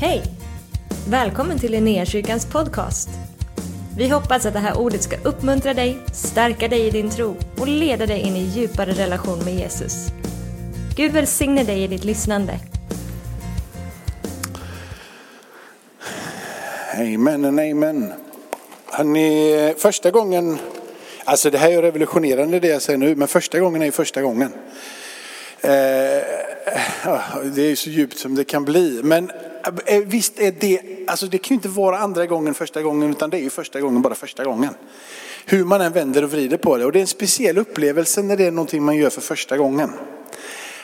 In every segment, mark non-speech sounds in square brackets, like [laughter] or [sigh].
Hej! Välkommen till Linnéakyrkans podcast. Vi hoppas att det här ordet ska uppmuntra dig, stärka dig i din tro och leda dig in i djupare relation med Jesus. Gud välsigne dig i ditt lyssnande. Amen and amen. Hörrni, första gången, alltså det här är revolutionerande det jag säger nu, men första gången är ju första gången. Eh, det är så djupt som det kan bli. Men Eh, eh, visst är det, alltså det kan ju inte vara andra gången första gången, utan det är ju första gången bara första gången. Hur man än vänder och vrider på det. Och det är en speciell upplevelse när det är någonting man gör för första gången.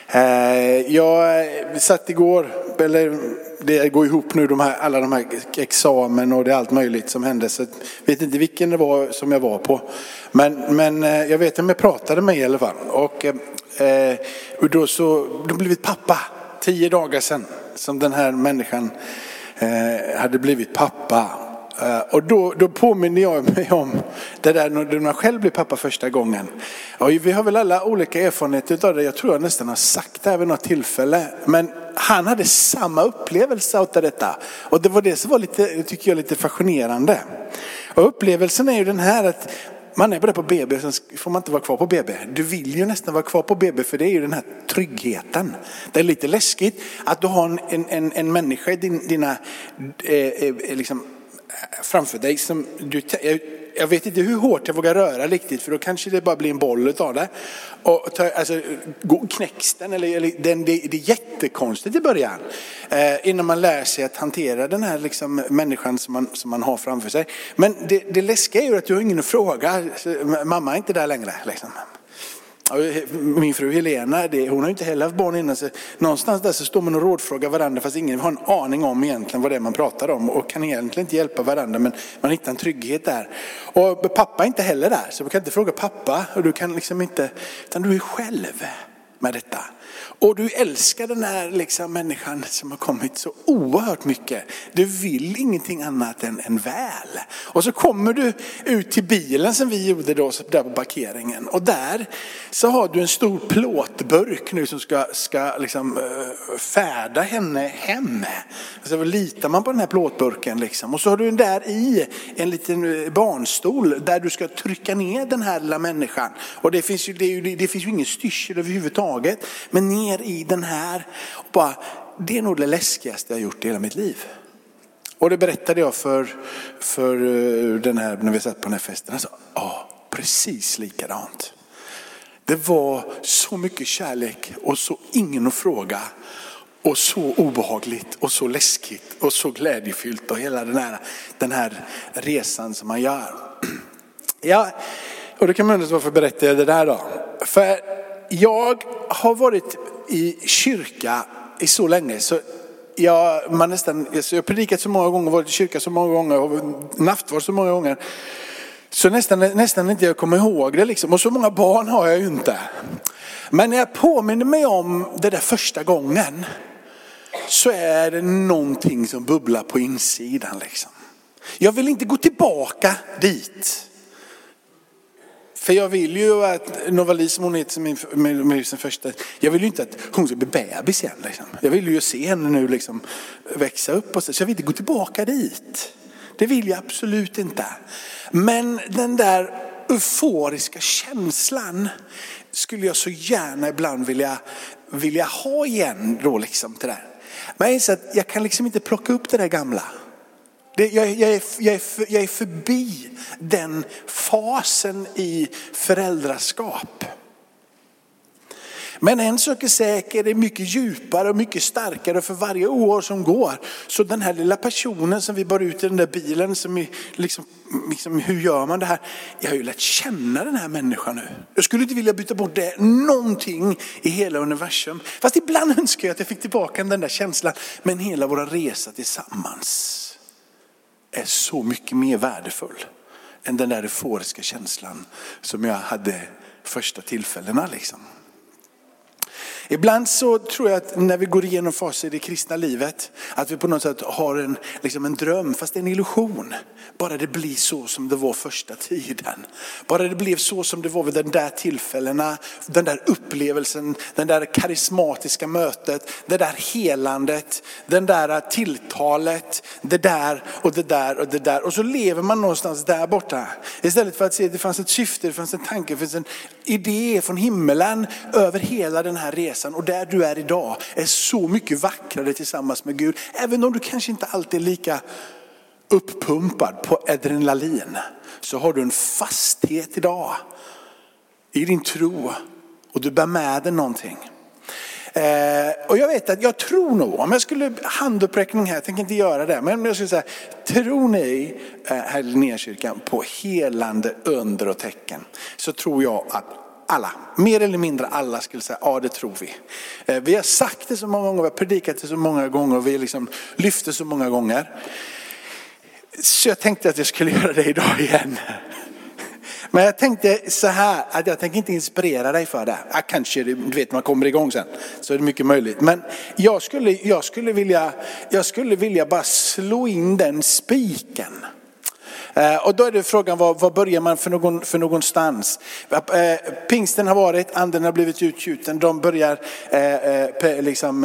Eh, jag satt igår, eller det går ihop nu, de här, alla de här examen och det är allt möjligt som hände. Så jag vet inte vilken det var som jag var på. Men, men jag vet att jag pratade med i alla fall. Och, och då så, då blivit pappa, tio dagar sedan som den här människan eh, hade blivit pappa. Eh, och då, då påminner jag mig om det där när man själv blev pappa första gången. Och vi har väl alla olika erfarenheter av det. Jag tror jag nästan har sagt det här vid något tillfälle. Men han hade samma upplevelse av detta. Och det var det som var lite, tycker jag, lite fascinerande. Och upplevelsen är ju den här att man är bara på BB, sen får man inte vara kvar på BB. Du vill ju nästan vara kvar på BB för det är ju den här tryggheten. Det är lite läskigt att du har en, en, en människa i din, dina eh, eh, liksom, framför dig som du, jag vet inte hur hårt jag vågar röra riktigt för då kanske det bara blir en boll av det. Och ta, alltså, knäcks den eller, eller den, det, det är jättekonstigt i början. Eh, innan man lär sig att hantera den här liksom, människan som man, som man har framför sig. Men det, det läskiga är ju att du har ingen att fråga. Mamma är inte där längre. Liksom. Min fru Helena, det, hon har inte heller haft barn innan. Så någonstans där så står man och rådfrågar varandra fast ingen har en aning om egentligen vad det är man pratar om och kan egentligen inte hjälpa varandra men man hittar en trygghet där. Och pappa är inte heller där så du kan inte fråga pappa och du kan liksom inte, utan du är själv med detta. Och du älskar den här liksom människan som har kommit så oerhört mycket. Du vill ingenting annat än, än väl. Och så kommer du ut till bilen som vi gjorde då, där på parkeringen. Och där så har du en stor plåtburk nu som ska, ska liksom, eh, färda henne hem. Så litar man på den här plåtburken liksom. Och så har du där i en liten eh, barnstol där du ska trycka ner den här lilla människan. Och det finns ju, det, det, det finns ju ingen styrsel överhuvudtaget. Men ner i den här. Och bara, det är nog det läskigaste jag gjort i hela mitt liv. Och det berättade jag för, för eh, den här, när vi satt på den här festen. Han sa, ja precis likadant. Det var så mycket kärlek och så ingen att fråga. Och så obehagligt och så läskigt och så glädjefyllt och hela den här, den här resan som man gör. [clears throat] Ja, och då kan man undra varför berättar jag det där då? För jag har varit i kyrka i så länge så jag, man nästan, jag har predikat så många gånger, varit i kyrka så många gånger och nattvard så många gånger. Så nästan, nästan inte jag kommer ihåg det liksom. Och så många barn har jag ju inte. Men när jag påminner mig om det där första gången så är det någonting som bubblar på insidan. Liksom. Jag vill inte gå tillbaka dit. För jag vill ju att Novali som hon heter min, min, min första, jag vill ju inte att hon ska bli bebis igen. Liksom. Jag vill ju se henne nu liksom växa upp och så, så jag vill inte gå tillbaka dit. Det vill jag absolut inte. Men den där euforiska känslan skulle jag så gärna ibland vilja, vilja ha igen då liksom till det. Men jag inser att jag kan liksom inte plocka upp det där gamla. Det, jag, jag, är, jag, är, jag är förbi den fasen i föräldraskap. Men en sak är säker, det är mycket djupare och mycket starkare för varje år som går. Så den här lilla personen som vi bar ut i den där bilen, som är liksom, liksom, hur gör man det här? Jag har ju lärt känna den här människan nu. Jag skulle inte vilja byta bort det, någonting i hela universum. Fast ibland önskar jag att jag fick tillbaka den där känslan, men hela vår resa tillsammans är så mycket mer värdefull än den där euforiska känslan som jag hade första tillfällena. Liksom. Ibland så tror jag att när vi går igenom faser i det kristna livet, att vi på något sätt har en, liksom en dröm, fast det är en illusion. Bara det blir så som det var första tiden. Bara det blev så som det var vid den där tillfällena, den där upplevelsen, den där karismatiska mötet, det där helandet, den där tilltalet, det där och det där och det där. Och så lever man någonstans där borta. Istället för att se att det fanns ett syfte, det fanns en tanke, det fanns en idé från himmelen över hela den här resan. Och där du är idag är så mycket vackrare tillsammans med Gud. Även om du kanske inte alltid är lika uppumpad på adrenalin så har du en fasthet idag i din tro och du bär med dig någonting. Eh, och jag vet att jag tror nog, om jag skulle handuppräckning här, jag tänker inte göra det, men jag skulle säga, tror ni eh, här i Linnékyrkan på helande under och tecken så tror jag att alla, mer eller mindre alla skulle säga, ja det tror vi. Eh, vi har sagt det så många gånger, vi har predikat det så många gånger, och vi har liksom lyft det så många gånger. Så jag tänkte att jag skulle [laughs] göra det idag igen. Men jag tänkte så här, att jag tänker inte inspirera dig för det. Ja, kanske, du vet man kommer igång sen, så är det mycket möjligt. Men jag skulle, jag skulle, vilja, jag skulle vilja bara slå in den spiken. Eh, och då är det frågan, var, var börjar man för, någon, för någonstans? Eh, pingsten har varit, anden har blivit utgjuten. De börjar, eh, eh liksom,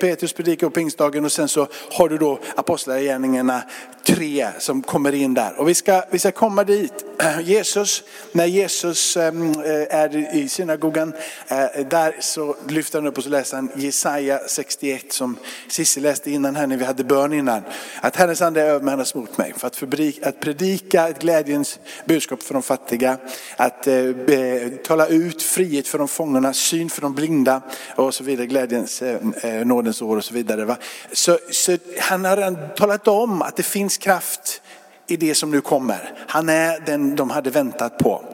Petrus predikar på pingstdagen och sen så har du då apostlagärningarna tre som kommer in där. Och vi ska, vi ska komma dit. [clears throat] Jesus, när Jesus ehm, eh, är i synagogan, eh, där så lyfter han upp och så läser han Jesaja 61 som Cissi läste innan här när vi hade bön innan. Att Herrens ande är över mig, han har smort mig för att att predika ett glädjens budskap för de fattiga, att eh, tala ut frihet för de fångarna, syn för de blinda och så vidare, glädjens, eh, eh, nådens år och så vidare. Va? Så, så han har redan talat om att det finns kraft i det som nu kommer. Han är den de hade väntat på.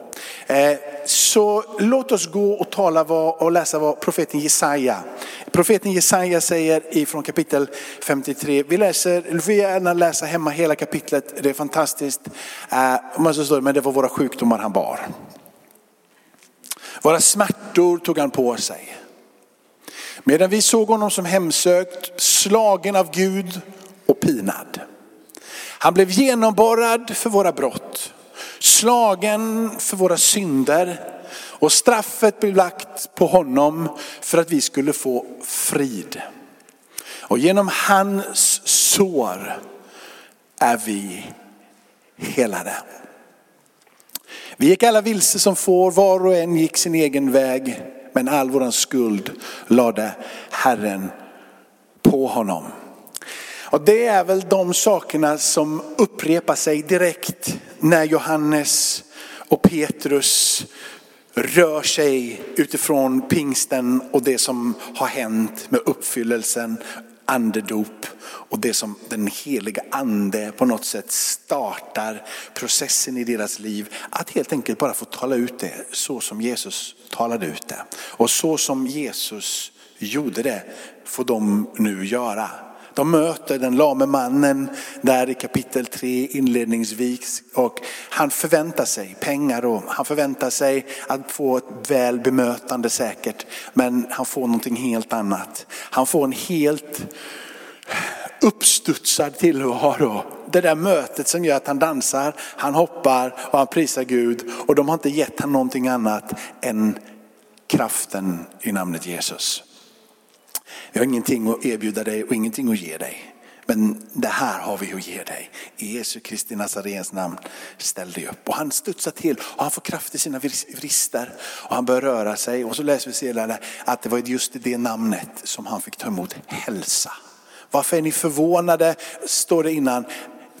Eh, så låt oss gå och tala och läsa vad profeten Jesaja. Profeten Jesaja säger ifrån kapitel 53. Vi läser, vi får gärna läsa hemma hela kapitlet, det är fantastiskt. Eh, men det var våra sjukdomar han bar. Våra smärtor tog han på sig. Medan vi såg honom som hemsökt, slagen av Gud och pinad. Han blev genomborrad för våra brott slagen för våra synder och straffet blev lagt på honom för att vi skulle få frid. Och genom hans sår är vi helade. Vi gick alla vilse som får, var och en gick sin egen väg, men all vår skuld lade Herren på honom. Och det är väl de sakerna som upprepar sig direkt när Johannes och Petrus rör sig utifrån pingsten och det som har hänt med uppfyllelsen, andedop och det som den heliga ande på något sätt startar processen i deras liv. Att helt enkelt bara få tala ut det så som Jesus talade ut det. Och så som Jesus gjorde det får de nu göra. De möter den lame mannen där i kapitel 3 inledningsvis och han förväntar sig pengar och han förväntar sig att få ett väl bemötande säkert. Men han får någonting helt annat. Han får en helt uppstudsad tillvaro. Det där mötet som gör att han dansar, han hoppar och han prisar Gud. Och de har inte gett honom någonting annat än kraften i namnet Jesus. Vi har ingenting att erbjuda dig och ingenting att ge dig. Men det här har vi att ge dig. I Jesu Kristi Nazarens namn, ställ dig upp. Och han studsar till och han får kraft i sina vrister. Och han börjar röra sig. Och så läser vi senare att det var just i det namnet som han fick ta emot hälsa. Varför är ni förvånade, står det innan.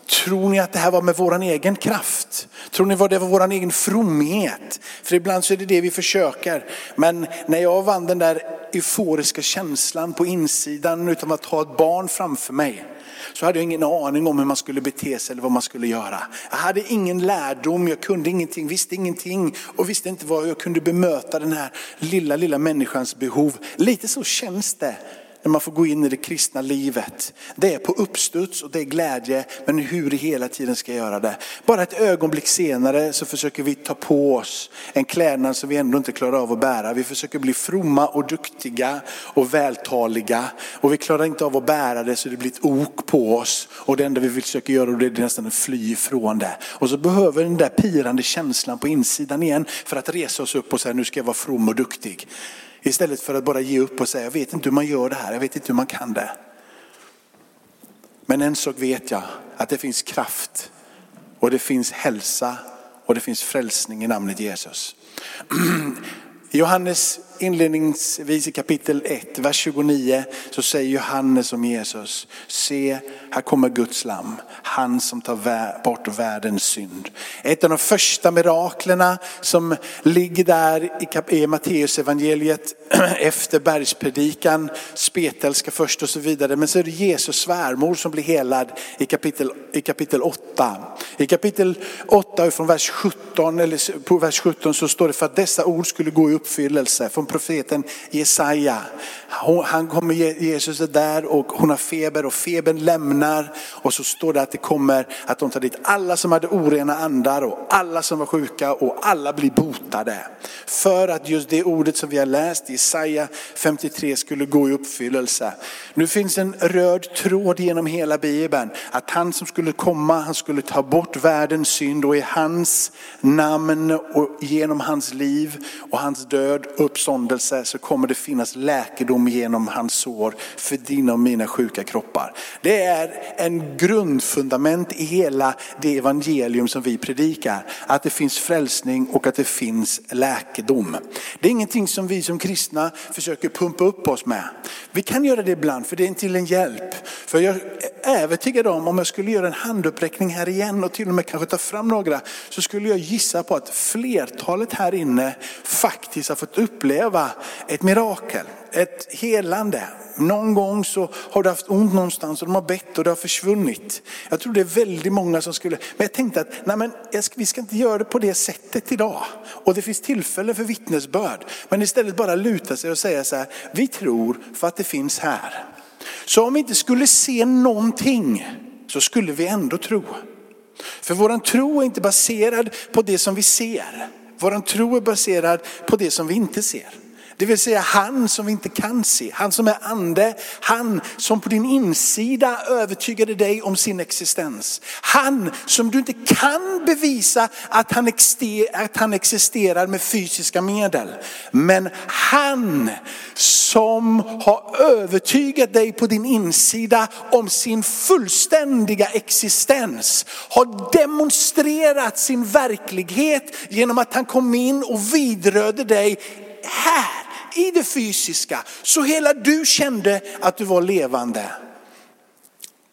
Tror ni att det här var med våran egen kraft? Tror ni att det var våran egen fromhet? För ibland så är det det vi försöker. Men när jag vann den där euforiska känslan på insidan utan att ha ett barn framför mig. Så hade jag ingen aning om hur man skulle bete sig eller vad man skulle göra. Jag hade ingen lärdom, jag kunde ingenting, visste ingenting och visste inte vad jag kunde bemöta den här lilla, lilla människans behov. Lite så känns det när man får gå in i det kristna livet. Det är på uppstuds och det är glädje, men hur vi hela tiden ska göra det. Bara ett ögonblick senare så försöker vi ta på oss en klädnad som vi ändå inte klarar av att bära. Vi försöker bli fromma och duktiga och vältaliga och vi klarar inte av att bära det så det blir ett ok på oss. Och det enda vi försöker göra det är nästan att fly ifrån det. Och så behöver den där pirande känslan på insidan igen för att resa oss upp och säga nu ska jag vara from och duktig. Istället för att bara ge upp och säga jag vet inte hur man gör det här, jag vet inte hur man kan det. Men en sak vet jag, att det finns kraft och det finns hälsa och det finns frälsning i namnet Jesus. [clears throat] Johannes inledningsvis i kapitel 1, vers 29 så säger Johannes om Jesus, se här kommer Guds lamm, han som tar bort världens synd. Ett av de första miraklerna som ligger där i Matteus evangeliet [clears throat] efter bergspredikan, spetälska först och så vidare. Men så är det Jesus svärmor som blir helad i kapitel, i kapitel 8. I kapitel 8 från vers 17, eller på vers 17 så står det för att dessa ord skulle gå i uppfyllelse från profeten Jesaja. Han kommer Jesus är där och hon har feber och febern lämnar och så står det att det kommer att de tar dit alla som hade orena andar och alla som var sjuka och alla blir botade. För att just det ordet som vi har läst Jesaja 53 skulle gå i uppfyllelse. Nu finns en röd tråd genom hela Bibeln. Att han som skulle komma, han skulle ta bort världens synd och i hans namn och genom hans liv och hans död och uppståndelse så kommer det finnas läkedom genom hans sår för dina och mina sjuka kroppar. Det är en grundfundament i hela det evangelium som vi predikar. Att det finns frälsning och att det finns läkedom. Det är ingenting som vi som kristna försöker pumpa upp oss med. Vi kan göra det ibland för det är till en hjälp. För jag övertygad om, om jag skulle göra en handuppräckning här igen och till och med kanske ta fram några, så skulle jag gissa på att flertalet här inne faktiskt har fått uppleva ett mirakel, ett helande, någon gång så har du haft ont någonstans och de har bett och det har försvunnit. Jag tror det är väldigt många som skulle, men jag tänkte att nej men, vi ska inte göra det på det sättet idag. Och det finns tillfälle för vittnesbörd. Men istället bara luta sig och säga så här, vi tror för att det finns här. Så om vi inte skulle se någonting så skulle vi ändå tro. För våran tro är inte baserad på det som vi ser. Våran tro är baserad på det som vi inte ser. Det vill säga han som vi inte kan se, han som är ande, han som på din insida övertygade dig om sin existens. Han som du inte kan bevisa att han, att han existerar med fysiska medel. Men han som har övertygat dig på din insida om sin fullständiga existens. Har demonstrerat sin verklighet genom att han kom in och vidrörde dig här i det fysiska. Så hela du kände att du var levande.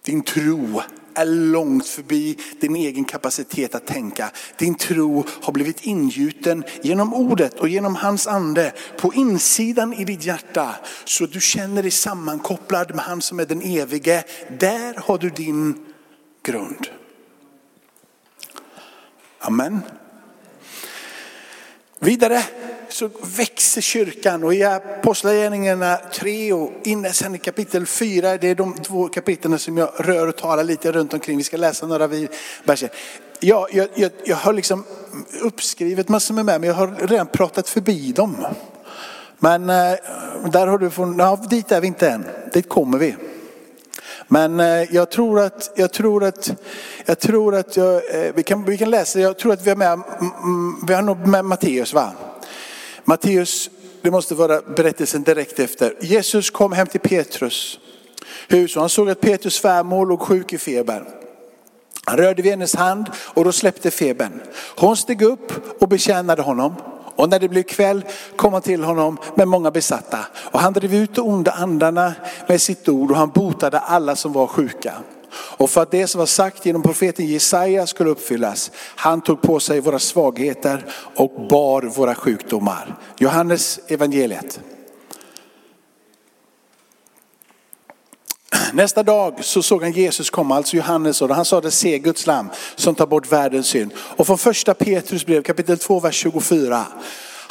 Din tro är långt förbi din egen kapacitet att tänka. Din tro har blivit ingjuten genom ordet och genom hans ande på insidan i ditt hjärta. Så du känner dig sammankopplad med han som är den evige. Där har du din grund. Amen. Vidare så växer kyrkan och i Apostlagärningarna 3 och in sen i kapitel 4, det är de två kapitlen som jag rör och talar lite runt omkring. Vi ska läsa några verser. Jag, jag, jag, jag har liksom uppskrivit massor med mig, men jag har redan pratat förbi dem. Men eh, där har du fått, ja, dit är vi inte än, dit kommer vi. Men eh, jag tror att, jag tror att, jag tror att jag, eh, vi, kan, vi kan läsa, jag tror att vi har med, mm, mm, vi har nog med Matteus va? Matteus, det måste vara berättelsen direkt efter. Jesus kom hem till Petrus hus och han såg att Petrus svärmor låg sjuk i feber. Han rörde vid hennes hand och då släppte febern. Hon steg upp och betjänade honom. Och när det blev kväll kom han till honom med många besatta. Och han drev ut de onda andarna med sitt ord och han botade alla som var sjuka. Och för att det som var sagt genom profeten Jesaja skulle uppfyllas. Han tog på sig våra svagheter och bar våra sjukdomar. Johannes evangeliet. Nästa dag så såg han Jesus komma, alltså Johannes, och han sa det se Guds lam som tar bort världens synd. Och från första Petrus brev kapitel 2, vers 24.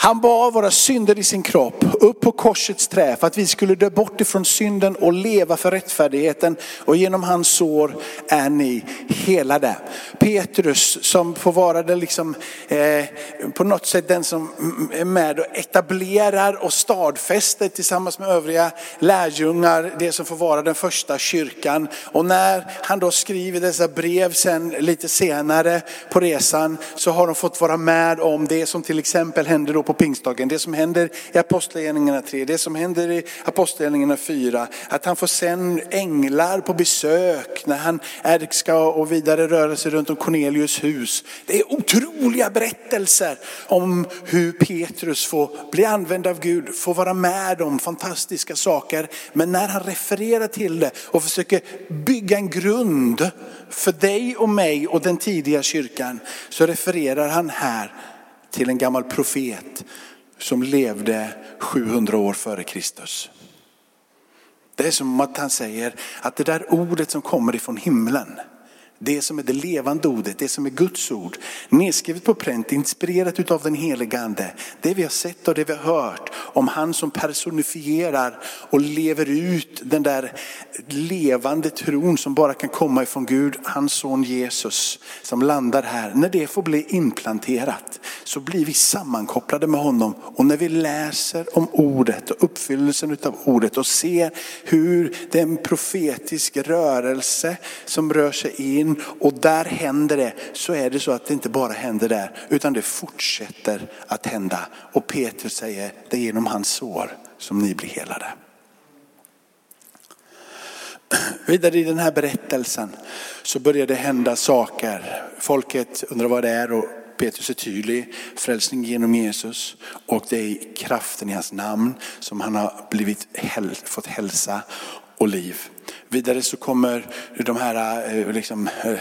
Han bar våra synder i sin kropp upp på korsets trä för att vi skulle dö bort ifrån synden och leva för rättfärdigheten. Och genom hans sår är ni helade. Petrus som får vara den liksom, eh, på något sätt den som är med och etablerar och stadfäster tillsammans med övriga lärjungar det som får vara den första kyrkan. Och när han då skriver dessa brev sen lite senare på resan så har de fått vara med om det som till exempel händer då på pingstdagen, det som händer i Apostlagärningarna 3, det som händer i Apostlagärningarna 4. Att han får sen änglar på besök när han är, ska och vidare röra sig runt om Cornelius hus. Det är otroliga berättelser om hur Petrus får bli använd av Gud, får vara med om fantastiska saker. Men när han refererar till det och försöker bygga en grund för dig och mig och den tidiga kyrkan så refererar han här till en gammal profet som levde 700 år före Kristus. Det är som att han säger att det där ordet som kommer ifrån himlen, det som är det levande ordet, det som är Guds ord, nedskrivet på pränt, inspirerat av den helige ande. Det vi har sett och det vi har hört om han som personifierar och lever ut den där levande tron som bara kan komma ifrån Gud, hans son Jesus som landar här. När det får bli implanterat så blir vi sammankopplade med honom och när vi läser om ordet och uppfyllelsen av ordet och ser hur det är en profetisk rörelse som rör sig in och där händer det så är det så att det inte bara händer där utan det fortsätter att hända. Och Petrus säger det är genom hans sår som ni blir helade. [clears throat] Vidare i den här berättelsen så börjar det hända saker. Folket undrar vad det är och Petrus är tydlig. Frälsning genom Jesus och det är kraften i hans namn som han har blivit, fått hälsa och liv. Vidare så kommer de här eh, liksom, eh,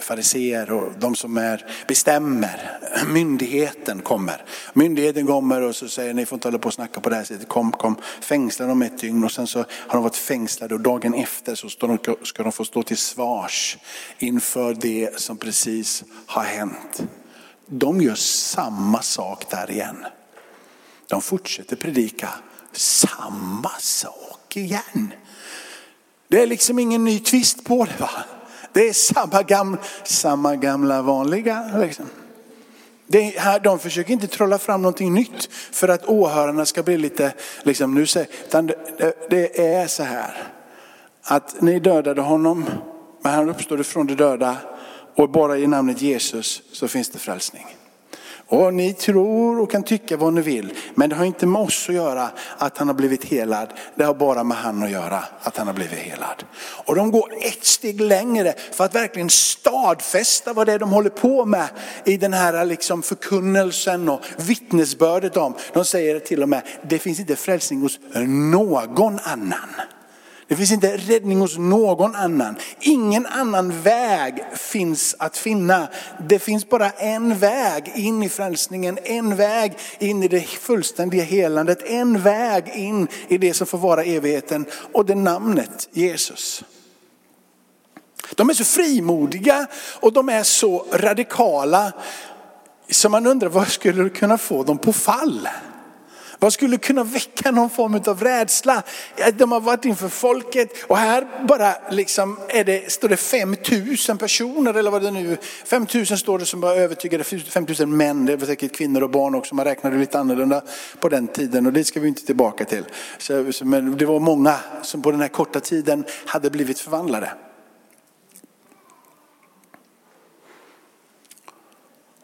fariseer och de som är, bestämmer. Myndigheten kommer. Myndigheten kommer och så säger ni får inte hålla på och snacka på det här sättet. Kom, kom, fängsla dem ett dygn och sen så har de varit fängslade och dagen efter så ska de få stå till svars inför det som precis har hänt. De gör samma sak där igen. De fortsätter predika samma sak igen. Det är liksom ingen ny twist på det. Va? Det är samma gamla, samma gamla vanliga. Liksom. Det här, de försöker inte trolla fram någonting nytt för att åhörarna ska bli lite, liksom, nu säger, utan det, det är så här. Att ni dödade honom, men han uppstod ifrån de döda och bara i namnet Jesus så finns det frälsning. Och ni tror och kan tycka vad ni vill, men det har inte med oss att göra att han har blivit helad. Det har bara med han att göra att han har blivit helad. Och de går ett steg längre för att verkligen stadfästa vad det är de håller på med i den här liksom förkunnelsen och vittnesbördet om. De säger till och med, det finns inte frälsning hos någon annan. Det finns inte räddning hos någon annan. Ingen annan väg finns att finna. Det finns bara en väg in i frälsningen, en väg in i det fullständiga helandet, en väg in i det som får vara evigheten och det namnet Jesus. De är så frimodiga och de är så radikala så man undrar vad skulle kunna få dem på fall? Vad skulle kunna väcka någon form av rädsla? De har varit inför folket och här bara liksom är det, står det 5000 personer eller vad det nu 5000 står det som var övertygade, 5000 män, det var säkert kvinnor och barn också, man räknade lite annorlunda på den tiden och det ska vi inte tillbaka till. Så, men det var många som på den här korta tiden hade blivit förvandlade.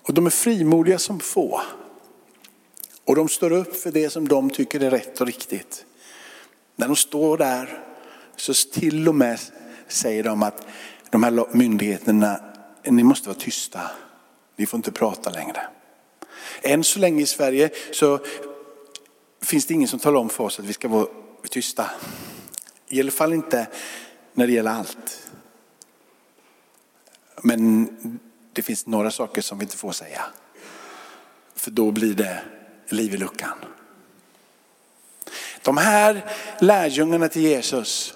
Och de är frimodiga som få. Och de står upp för det som de tycker är rätt och riktigt. När de står där så till och med säger de att de här myndigheterna, ni måste vara tysta. Ni får inte prata längre. Än så länge i Sverige så finns det ingen som talar om för oss att vi ska vara tysta. I alla fall inte när det gäller allt. Men det finns några saker som vi inte får säga. För då blir det liv i luckan. De här lärjungarna till Jesus,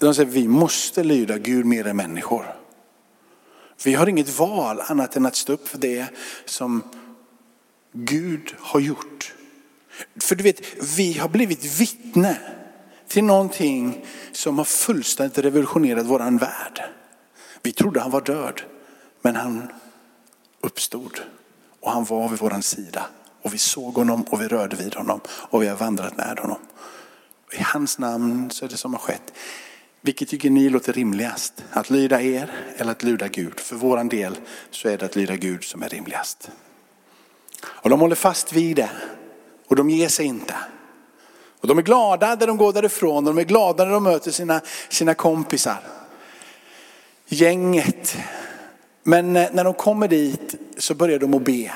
de säger vi måste lyda Gud mer än människor. Vi har inget val annat än att stå upp för det som Gud har gjort. För du vet, vi har blivit vittne till någonting som har fullständigt revolutionerat våran värld. Vi trodde han var död, men han uppstod och han var vid vår sida. Och vi såg honom och vi rörde vid honom och vi har vandrat med honom. I hans namn så är det som har skett. Vilket tycker ni låter rimligast? Att lyda er eller att lyda Gud? För våran del så är det att lyda Gud som är rimligast. Och de håller fast vid det och de ger sig inte. Och de är glada när de går därifrån de är glada när de möter sina, sina kompisar. Gänget. Men eh, när de kommer dit så börjar de att be.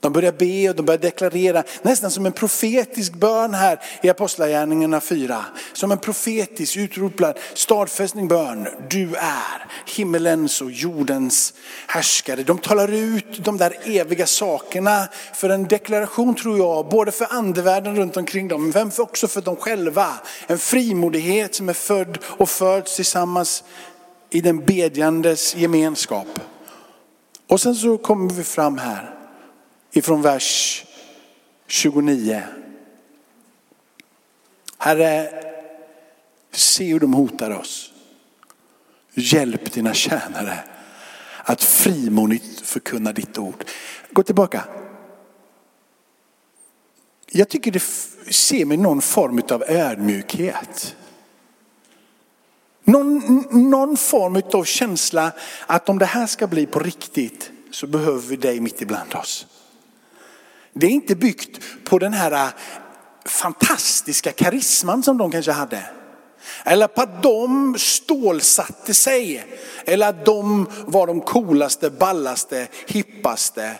De börjar be och de börjar deklarera, nästan som en profetisk bön här i Apostlagärningarna 4. Som en profetisk utropad stadfästning bön. Du är himmelens och jordens härskare. De talar ut de där eviga sakerna för en deklaration tror jag, både för andevärlden runt omkring dem, men också för dem själva. En frimodighet som är född och föds tillsammans i den bedjandes gemenskap. Och sen så kommer vi fram här ifrån vers 29. Herre, se hur de hotar oss. Hjälp dina tjänare att frimodigt förkunna ditt ord. Gå tillbaka. Jag tycker det ser mig någon form av ödmjukhet. Någon, någon form av känsla att om det här ska bli på riktigt så behöver vi dig mitt ibland oss. Det är inte byggt på den här äh, fantastiska karisman som de kanske hade. Eller på att de stålsatte sig. Eller att de var de coolaste, ballaste, hippaste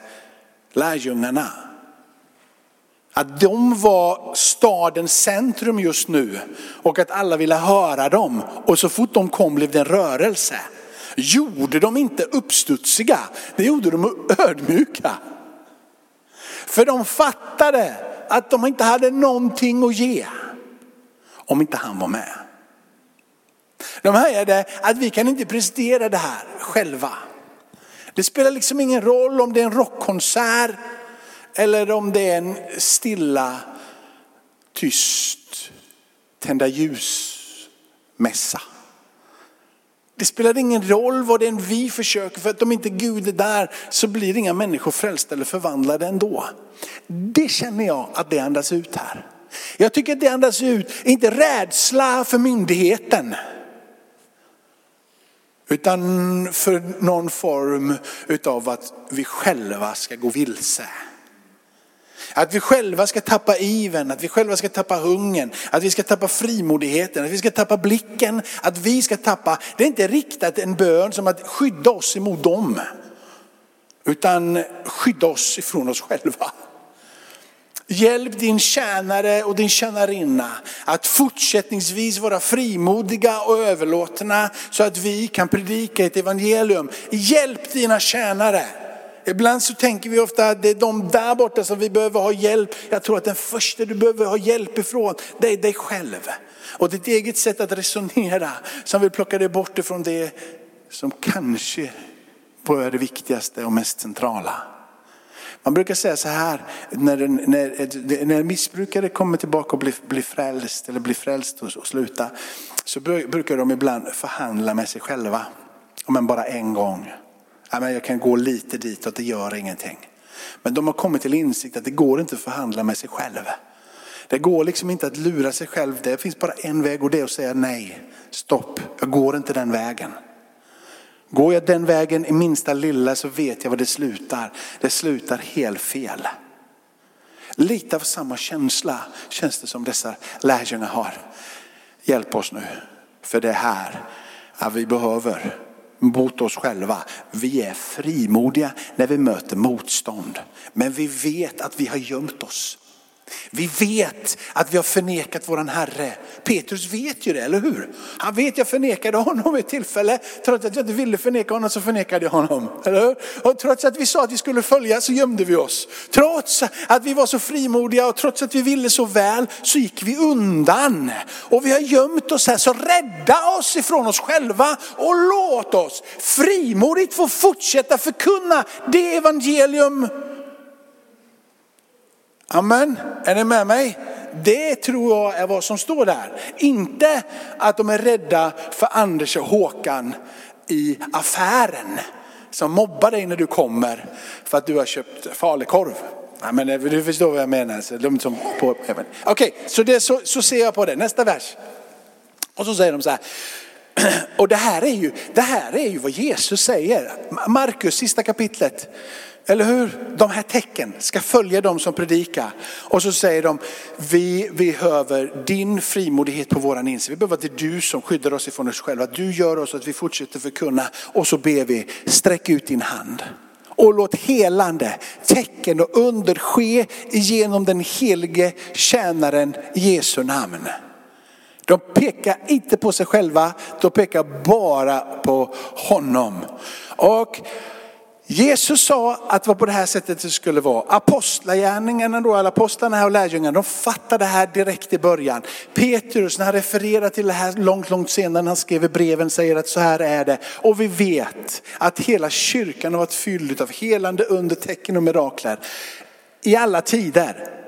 lärjungarna. Att de var stadens centrum just nu och att alla ville höra dem. Och så fort de kom blev det en rörelse. Gjorde de inte uppstudsiga, det gjorde de ödmjuka. För de fattade att de inte hade någonting att ge om inte han var med. De hejade att vi kan inte prestera det här själva. Det spelar liksom ingen roll om det är en rockkonsert eller om det är en stilla, tyst, tända ljus-mässa. Det spelar ingen roll vad det är vi försöker, för att om inte Gud är där så blir inga människor frälsta eller förvandlade ändå. Det känner jag att det andas ut här. Jag tycker att det andas ut, inte rädsla för myndigheten. Utan för någon form utav att vi själva ska gå vilse. Att vi själva ska tappa iven, att vi själva ska tappa hungern, att vi ska tappa frimodigheten, att vi ska tappa blicken, att vi ska tappa, det är inte riktat en bön som att skydda oss emot dem. Utan skydda oss ifrån oss själva. Hjälp din tjänare och din tjänarinna att fortsättningsvis vara frimodiga och överlåtna så att vi kan predika ett evangelium. Hjälp dina tjänare. Ibland så tänker vi ofta att det är de där borta som vi behöver ha hjälp. Jag tror att den första du behöver ha hjälp ifrån, det är dig själv. Och ditt eget sätt att resonera som vill plocka dig bort ifrån det som kanske är det viktigaste och mest centrala. Man brukar säga så här, när, när, när missbrukare kommer tillbaka och blir, blir frälst eller blir frälst och, och slutar, så brukar de ibland förhandla med sig själva. Men bara en gång jag kan gå lite dit och det gör ingenting. Men de har kommit till insikt att det går inte att förhandla med sig själv. Det går liksom inte att lura sig själv. Det finns bara en väg och det är att säga nej, stopp, jag går inte den vägen. Går jag den vägen i minsta lilla så vet jag var det slutar. Det slutar helt fel. Lite av samma känsla känns det som dessa lärjungar har. Hjälp oss nu, för det är här vi behöver mot oss själva. Vi är frimodiga när vi möter motstånd. Men vi vet att vi har gömt oss. Vi vet att vi har förnekat våran Herre. Petrus vet ju det, eller hur? Han vet jag förnekade honom vid ett tillfälle. Trots att jag inte ville förneka honom så förnekade jag honom. Eller hur? Och trots att vi sa att vi skulle följa så gömde vi oss. Trots att vi var så frimodiga och trots att vi ville så väl så gick vi undan. Och vi har gömt oss här, så rädda oss ifrån oss själva och låt oss frimodigt få fortsätta förkunna det evangelium Amen, är ni med mig? Det tror jag är vad som står där. Inte att de är rädda för Anders och Håkan i affären som mobbar dig när du kommer för att du har köpt falukorv. Ja, men eh, du förstår vad jag menar. Så de som på, Okej, okay, så, det, så, så ser jag på det. Nästa vers. Och så säger de så här. [clears throat] Och det här är ju, det här är ju vad Jesus säger. Markus, sista kapitlet. Eller hur? De här tecken ska följa dem som predikar. Och så säger de, vi behöver din frimodighet på våran insida. Vi behöver att det är du som skyddar oss ifrån oss själva. Du gör oss att vi fortsätter förkunna. Och så ber vi, sträck ut din hand. Och låt helande, tecken och under ske genom den helige tjänaren Jesu namn. De pekar inte på sig själva, de pekar bara på honom. Och Jesus sa att det var på det här sättet det skulle vara. Apostlagärningarna då, alla apostlarna och lärjungarna, de fattade det här direkt i början. Petrus, när han refererar till det här långt, långt senare, när han skrev i breven, säger att så här är det. Och vi vet att hela kyrkan har varit fylld av helande under tecken och mirakler i alla tider.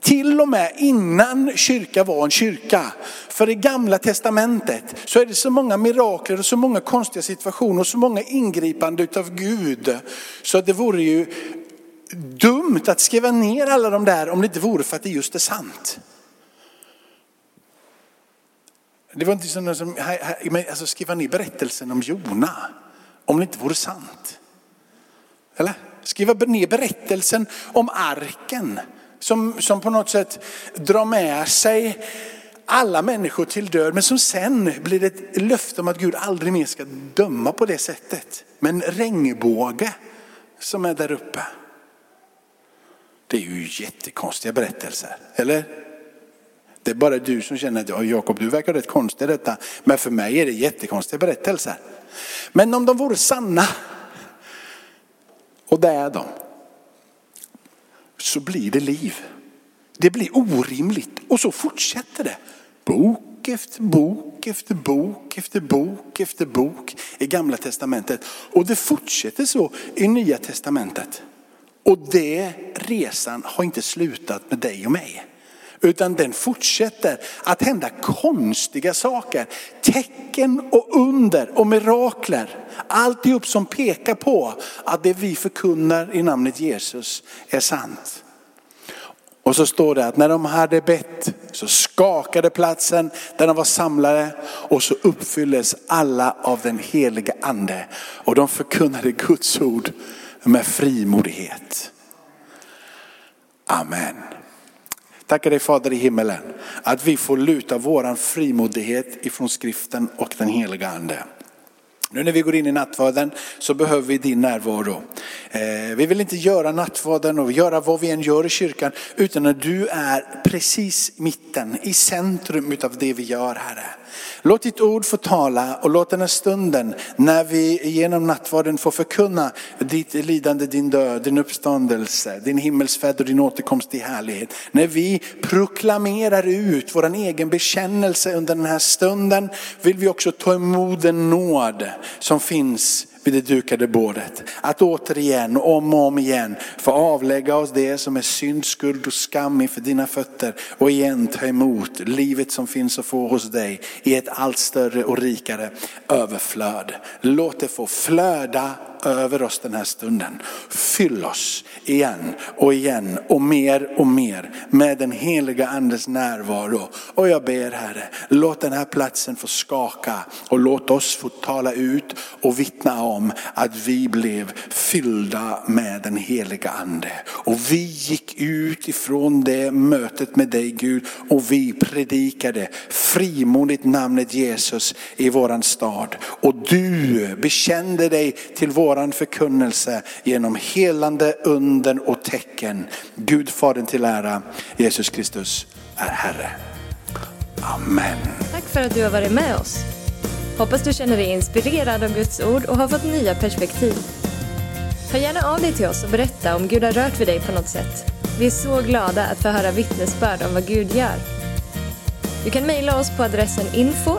Till och med innan kyrka var en kyrka. För i gamla testamentet så är det så många mirakler och så många konstiga situationer och så många ingripande utav Gud. Så det vore ju dumt att skriva ner alla de där om det inte vore för att det just är sant. Det var inte som, som alltså skriva ner berättelsen om Jona om det inte vore sant. Eller? Skriva ner berättelsen om arken som, som på något sätt drar med sig alla människor till död. Men som sen blir ett löfte om att Gud aldrig mer ska döma på det sättet. Men regnbåge som är där uppe. Det är ju jättekonstiga berättelser, eller? Det är bara du som känner att ja, Jakob, du verkar rätt konstig detta. Men för mig är det jättekonstiga berättelser. Men om de vore sanna, och det är de, så blir det liv. Det blir orimligt och så fortsätter det. Bok efter bok efter bok efter bok efter bok i gamla testamentet. Och det fortsätter så i nya testamentet. Och det resan har inte slutat med dig och mig. Utan den fortsätter att hända konstiga saker. Tecken och under och mirakler. Alltihop som pekar på att det vi förkunnar i namnet Jesus är sant. Och så står det att när de hade bett så skakade platsen där de var samlade och så uppfylldes alla av den heliga ande. Och de förkunnade Guds ord med frimodighet. Amen. Tackar dig Fader i himmelen att vi får luta våran frimodighet ifrån skriften och den heliga ande. Nu när vi går in i nattvarden så behöver vi din närvaro. Eh, vi vill inte göra nattvarden och göra vad vi än gör i kyrkan utan att du är precis mitten, i centrum av det vi gör Herre. Låt ditt ord få tala och låt den här stunden när vi genom nattvarden får förkunna ditt lidande, din död, din uppståndelse, din himmelsfärd och din återkomst i härlighet. När vi proklamerar ut vår egen bekännelse under den här stunden vill vi också ta emot den nåd som finns vid det dukade bordet. Att återigen om och om igen få avlägga oss det som är synd, skuld och skam inför dina fötter och igen ta emot livet som finns att få hos dig i ett allt större och rikare överflöd. Låt det få flöda över oss den här stunden. Fyll oss igen och igen och mer och mer med den heliga andes närvaro. Och jag ber Herre, låt den här platsen få skaka och låt oss få tala ut och vittna om att vi blev fyllda med den heliga ande. Och vi gick ut ifrån det mötet med dig Gud och vi predikade frimodigt namnet Jesus i våran stad. Och du bekände dig till vår våran förkunnelse genom helande under och tecken. Gud Fadern till ära, Jesus Kristus är Herre. Amen. Tack för att du har varit med oss. Hoppas du känner dig inspirerad av Guds ord och har fått nya perspektiv. Hör gärna av dig till oss och berätta om Gud har rört vid dig på något sätt. Vi är så glada att få höra vittnesbörd om vad Gud gör. Du kan mejla oss på adressen info